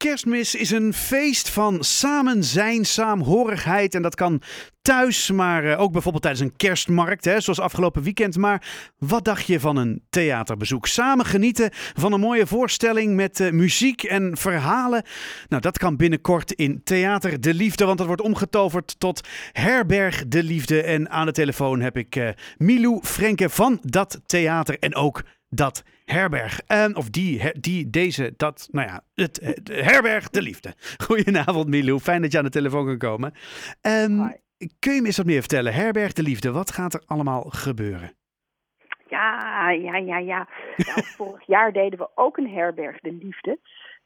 Kerstmis is een feest van samen zijn, saamhorigheid. En dat kan thuis, maar eh, ook bijvoorbeeld tijdens een kerstmarkt, hè, zoals afgelopen weekend. Maar wat dacht je van een theaterbezoek? Samen genieten van een mooie voorstelling met uh, muziek en verhalen. Nou, dat kan binnenkort in Theater de Liefde, want dat wordt omgetoverd tot Herberg de Liefde. En aan de telefoon heb ik uh, Milou Frenke van dat theater en ook dat herberg. Um, of die, die, deze, dat, nou ja, het, het herberg de liefde. Goedenavond Milou, fijn dat je aan de telefoon kan komen. Um, kun je me eens wat meer vertellen? Herberg de liefde, wat gaat er allemaal gebeuren? Ja, ja, ja, ja. Nou, vorig jaar deden we ook een herberg de liefde.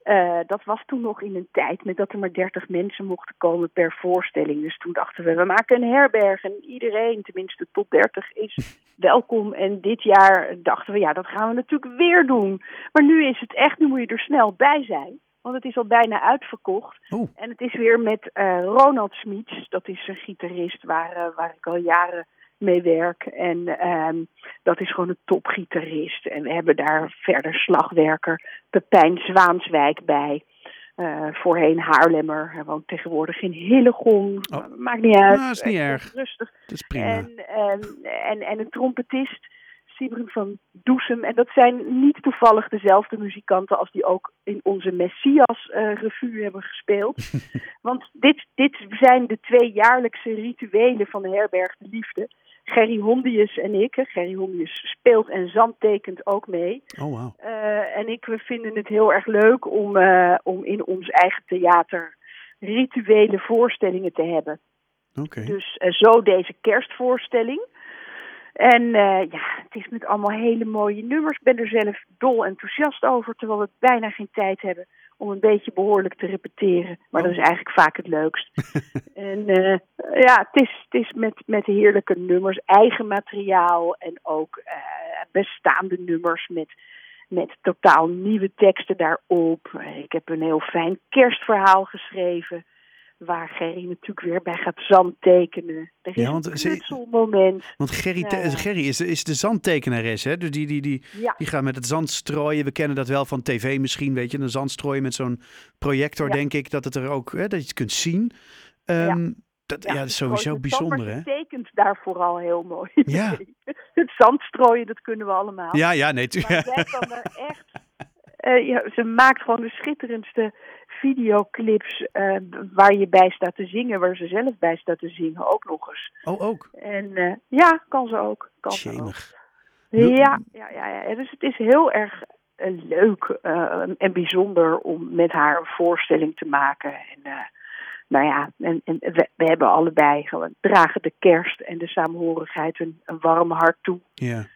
Uh, dat was toen nog in een tijd met dat er maar 30 mensen mochten komen per voorstelling. Dus toen dachten we, we maken een herberg en iedereen, tenminste tot 30, is welkom. En dit jaar dachten we, ja, dat gaan we natuurlijk weer doen. Maar nu is het echt, nu moet je er snel bij zijn. Want het is al bijna uitverkocht. En het is weer met uh, Ronald Smiets. Dat is een gitarist waar, uh, waar ik al jaren mee werk. En um, dat is gewoon een topgitarist. En we hebben daar verder slagwerker Pepijn Zwaanswijk bij. Uh, voorheen Haarlemmer. Hij woont tegenwoordig in Hillegom. Oh. Maakt niet uit. Nou, is niet erg. Rustig. Dat is prima. En, en, en, en een trompetist, Sibren van Doesem. En dat zijn niet toevallig dezelfde muzikanten als die ook in onze Messias-revue hebben gespeeld. Want dit, dit zijn de twee jaarlijkse rituelen van de Herberg de Liefde. Gerry Hondius en ik, Gerry Hondius speelt en zandtekent ook mee. Oh, wow. Uh, en ik, we vinden het heel erg leuk om, uh, om in ons eigen theater rituele voorstellingen te hebben. Oké. Okay. Dus zo deze kerstvoorstelling. En ja, het is met allemaal hele mooie nummers. Ik ben er zelf dol enthousiast over, terwijl we bijna geen tijd hebben om een beetje behoorlijk te repeteren. Maar Oh. dat is eigenlijk vaak het leukst. en uh, ja, het is, het is met, met heerlijke nummers, eigen materiaal en ook uh, bestaande nummers met, met totaal nieuwe teksten daarop. Ik heb een heel fijn kerstverhaal geschreven. Waar Gerry natuurlijk weer bij gaat zandtekenen. Er is Ja, want een knutselmoment. Want Gerry, te- Ja. Gerry is, de- is de zandtekenares, hè? Dus die, die, die, Ja. die gaat met het zand strooien. We kennen dat wel van tv misschien, weet je. Een zand strooien met zo'n projector, denk ik. Dat het er ook, hè, dat je het kunt zien. Ehm, Dat, ja, dat is sowieso met bijzonder, hè? ze tekent daar vooral heel mooi. Ja. het zand strooien, dat kunnen we allemaal. Ja, ja, nee. tu- Maar zij kan er echt... eh, ja, ze maakt gewoon de schitterendste videoclips eh, waar je bij staat te zingen, waar ze zelf bij staat te zingen, ook nog eens. Oh, ook. En eh, ja, kan ze ook. Kan ze ook. Ja, ja, ja, ja. Dus het is heel erg eh, leuk en bijzonder om met haar een voorstelling te maken. En nou ja, en, en we, we hebben allebei gewoon dragen de kerst en de saamhorigheid een, een warm hart toe. Ja.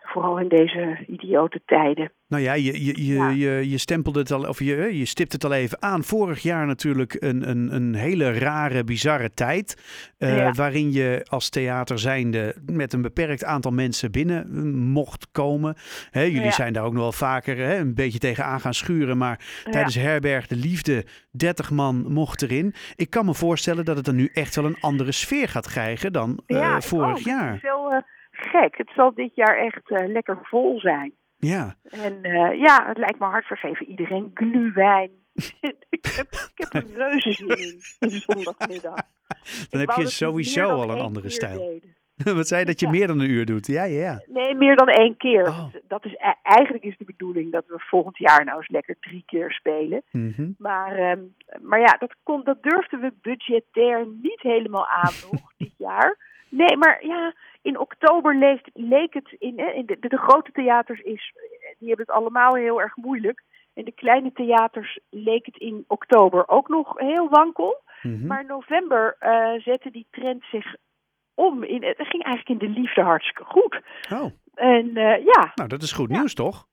Vooral in deze idiote tijden. Nou ja, je, je, je, Ja. je, je stempelde het al, of je, je stipt het al even aan. Vorig jaar natuurlijk een, een, een hele rare, bizarre tijd. eh, Ja. Waarin je als theater zijnde met een beperkt aantal mensen binnen eh, mocht komen. Hè, jullie Ja. zijn daar ook nog wel vaker hè, een beetje tegenaan gaan schuren. Maar tijdens Herberg de Liefde, 30 man mocht erin. Ik kan me voorstellen dat het er nu echt wel een andere sfeer gaat krijgen dan eh, ja, ik vorig. Het jaar. is wel eh, gek. Het zal dit jaar echt eh, lekker vol zijn. Ja, En eh, ja, het lijkt me hartvergeven. Iedereen gluwijn. ik, heb, ik heb er reuze zin in, zondagmiddag. dan heb je sowieso al een andere stijl. Wat zei je dat je Ja. meer dan een uur doet? Ja, ja, ja. Nee, meer dan één keer. Oh. Dat is, e- eigenlijk is de bedoeling dat we volgend jaar nou eens lekker drie keer spelen. Mhm. Maar, ehm, maar ja, dat, kon, dat durfden we budgetair niet helemaal aan nog dit jaar. Nee, maar ja, in oktober leek, leek het in, in de, de, grote theaters is, die hebben het allemaal heel erg moeilijk. In de kleine theaters leek het in oktober ook nog heel wankel. Mhm. Maar in november eh, zette die trend zich om. In, het ging eigenlijk in de liefde hartstikke goed. Oh, En eh, ja, nou dat is goed Ja. nieuws toch?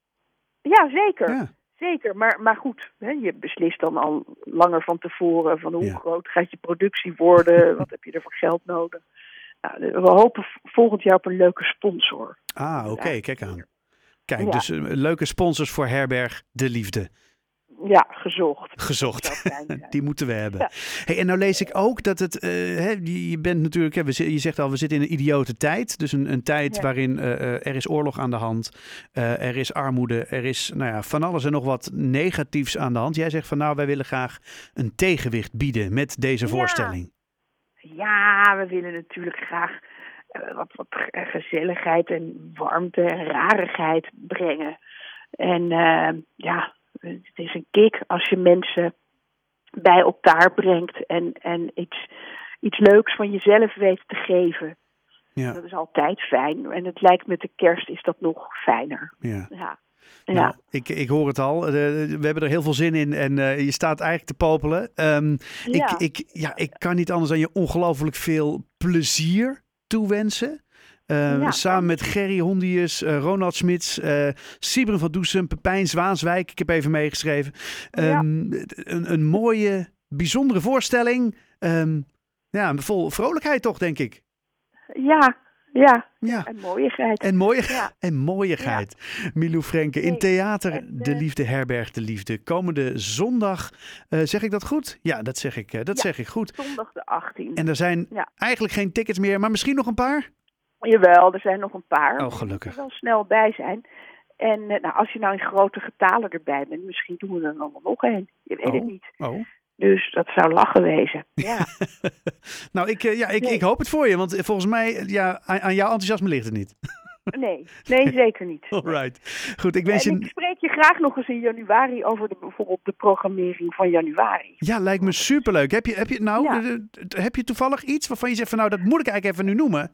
ja, zeker. Ja. Zeker, maar, maar goed, hè, je beslist dan al langer van tevoren van hoe Ja. groot gaat je productie worden, wat heb je er voor geld nodig. Nou, we hopen volgend jaar op een leuke sponsor. Ah, oké, kijk aan. Kijk, Ja. dus eh, leuke sponsors voor Herberg De Liefde. Ja, gezocht. Gezocht. Die moeten we hebben. Ja. Hey, en nou lees ik ook dat het. eh, hè, je bent natuurlijk. Hè, je zegt al, we zitten in een idiote tijd. Dus een, een tijd Ja. waarin eh, er is oorlog aan de hand. er is armoede. Er is nou ja, van alles en nog wat negatiefs aan de hand. Jij zegt van nou, wij willen graag een tegenwicht bieden met deze Ja. voorstelling. Ja, we willen natuurlijk graag eh, wat, wat gezelligheid en warmte en rarigheid brengen. En eh, ja, het is een kick als je mensen bij elkaar brengt en, en iets, iets leuks van jezelf weet te geven. Ja, Dat is altijd fijn. En het lijkt met de kerst is dat nog fijner. ja. Ja. Ja. Nou, ik, ik hoor het al. Eh, we hebben er heel veel zin in en eh, je staat eigenlijk te popelen. Ehm, ja. ik, ik, ja, ik kan niet anders dan je ongelooflijk veel plezier toewensen. Eh, Ja. Samen met Gerry Hondius, eh, Ronald Smits, eh Sibren van Doesem, Pepijn Zwaanswijk. Ik heb even meegeschreven. Ja. Ehm, een, een mooie, bijzondere voorstelling. Ehm, ja, vol vrolijkheid toch, denk ik. ja, ja. Ja. En mooiigheid. En, mooie, Ja. en mooiigheid. Milou Frenke in Theater en, De eh, Liefde, Herberg De Liefde. Komende zondag, eh, zeg ik dat goed? Ja, dat zeg ik, eh, dat Ja. zeg ik goed. Zondag de 18. En er zijn Ja. eigenlijk geen tickets meer, maar misschien nog een paar? Jawel, er zijn nog een paar. Oh, gelukkig. moeten wel snel bij zijn. En nou, als je nou in grote getalen erbij bent, misschien doen we er dan nog een. Je weet het Oh. niet. Oh. Dus dat zou lachen wezen. Ja, nou, ik, eh, ja, ik, Nee. ik hoop het voor je, want volgens mij, eh, ja, aan, aan jouw enthousiasme ligt het niet. nee, nee, zeker niet. Alright. Goed, ik wens En je... ik spreek je graag nog eens in januari over de, bijvoorbeeld de programmering van januari. Ja, lijkt me superleuk. Heb je, heb je, nou, Ja. heb je toevallig iets waarvan je zegt van nou, dat moet ik eigenlijk even nu noemen?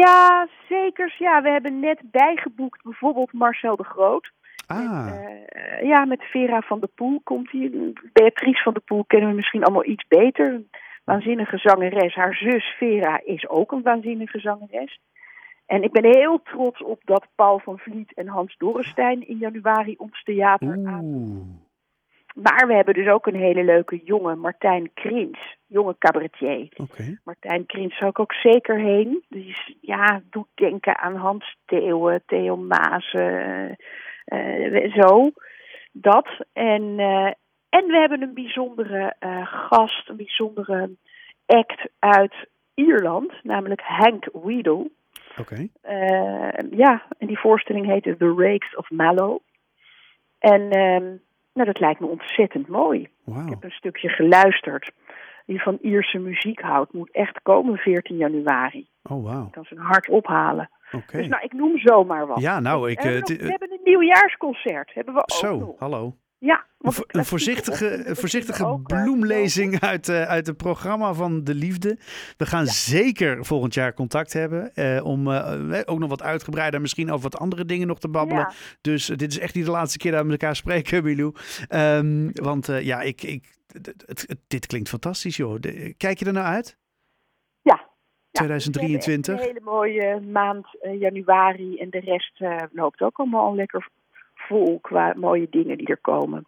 Ja, zeker. Ja, we hebben net bijgeboekt bijvoorbeeld Marcel de Groot. Ah, Eh, ja, met Vera van der Poel komt hij. Beatrice van der Poel kennen we misschien allemaal iets beter. Waanzinnige zangeres. Haar zus Vera is ook een waanzinnige zangeres. En ik ben heel trots op dat Paul van Vliet en Hans Dorrestein in januari ons theater aan. Maar we hebben dus ook een hele leuke jonge Martijn Krins, jonge cabaretier. Martijn Krins zou ik ook zeker heen. Die is, ja, doet denken aan Hans Theeuwen, Theo eh, eh, zo. Dat. En, eh, en we hebben een bijzondere eh, gast, een bijzondere act uit Ierland, namelijk Hank Weedle. Oké. Eh, ja, en die voorstelling heette The Rakes of Mallow. En ehm, nou, dat lijkt me ontzettend mooi. Ik heb een stukje geluisterd. Wie van Ierse muziek houdt, moet echt komen 14 januari. Oh, wauw. kan zijn hart ophalen. Oké. Dus nou, ik noem zomaar wat. Ja, nou, ik... we, hebben eh, we hebben een nieuwjaarsconcert. Hebben we ook Zo, nog. hallo. Ja, Een, want voorzichtige, voorzichtige ook, eh, bloemlezing uit, eh, uit het programma van De Liefde. We gaan zeker volgend jaar contact hebben. eh, om eh, ook nog wat uitgebreider, misschien over wat andere dingen nog te babbelen. Ja. Dus eh, dit is echt niet de laatste keer dat we met elkaar spreken, Milou. Ehm, want eh, ja, ik, ik, dit klinkt fantastisch, joh. Kijk je er nou uit? Ja. Ja, 2023? we hebben echt Een hele mooie maand eh, januari en de rest eh, loopt ook allemaal lekker vol qua mooie dingen die er komen.